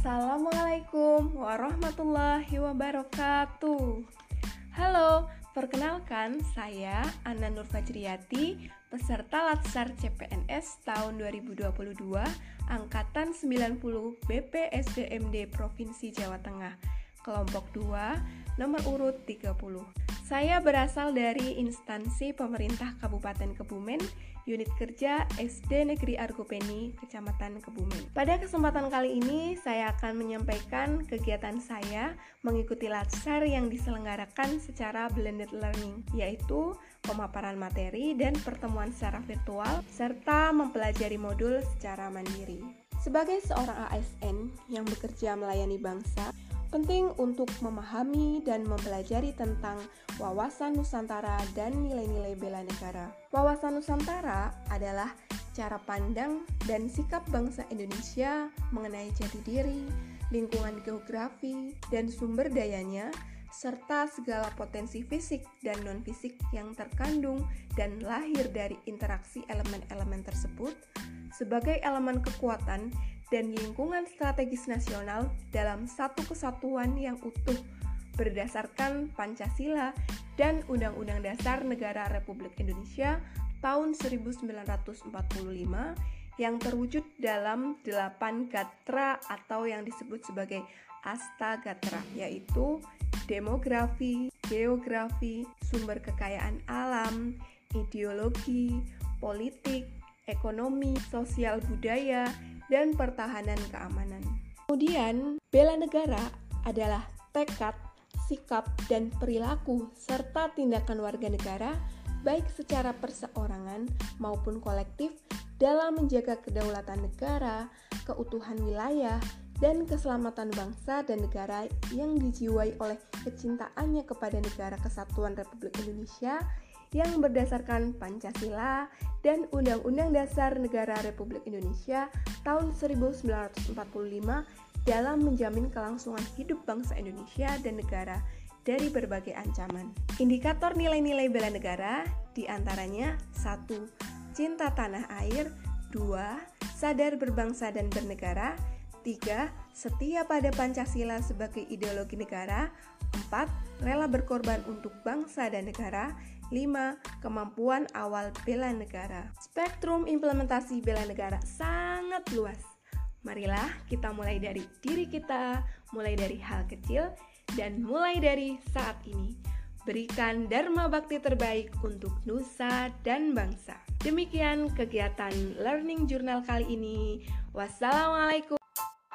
Assalamualaikum warahmatullahi wabarakatuh. Halo, perkenalkan saya Ana Nur Fajriyati, peserta Latsar CPNS tahun 2022, angkatan 90 BPSDMD Provinsi Jawa Tengah, kelompok 2, nomor urut 30. Saya berasal dari instansi pemerintah Kabupaten Kebumen unit kerja SD Negeri Argopeni, Kecamatan Kebumen. Pada kesempatan kali ini, saya akan menyampaikan kegiatan saya mengikuti latsar yang diselenggarakan secara blended learning, yaitu pemaparan materi dan pertemuan secara virtual, serta mempelajari modul secara mandiri. Sebagai seorang ASN yang bekerja melayani bangsa, penting untuk memahami dan mempelajari tentang wawasan Nusantara dan nilai-nilai bela negara. Wawasan Nusantara adalah cara pandang dan sikap bangsa Indonesia mengenai jati diri, lingkungan geografi, dan sumber dayanya, serta segala potensi fisik dan non-fisik yang terkandung dan lahir dari interaksi elemen-elemen tersebut sebagai elemen kekuatan dan lingkungan strategis nasional dalam satu kesatuan yang utuh berdasarkan Pancasila dan Undang-Undang Dasar Negara Republik Indonesia tahun 1945 yang terwujud dalam delapan gatra atau yang disebut sebagai Asta Gatra yaitu demografi, geografi, sumber kekayaan alam, ideologi, politik, ekonomi, sosial budaya, dan pertahanan keamanan. Kemudian, bela negara adalah tekad, sikap, dan perilaku serta tindakan warga negara baik secara perseorangan maupun kolektif dalam menjaga kedaulatan negara, keutuhan wilayah, dan keselamatan bangsa dan negara yang dijiwai oleh kecintaannya kepada negara kesatuan Republik Indonesia yang berdasarkan Pancasila dan Undang-Undang Dasar Negara Republik Indonesia tahun 1945 dalam menjamin kelangsungan hidup bangsa Indonesia dan negara dari berbagai ancaman. Indikator nilai-nilai bela negara di antaranya 1. Cinta tanah air 2. Sadar berbangsa dan bernegara 3. Setia pada Pancasila sebagai ideologi negara 4. Rela berkorban untuk bangsa dan negara 5. Kemampuan awal bela negara. Spektrum implementasi bela negara sangat luas. Marilah kita mulai dari diri kita, mulai dari hal kecil, dan mulai dari saat ini. Berikan Dharma Bakti terbaik untuk Nusa dan bangsa. Demikian kegiatan Learning Journal kali ini. Wassalamualaikum.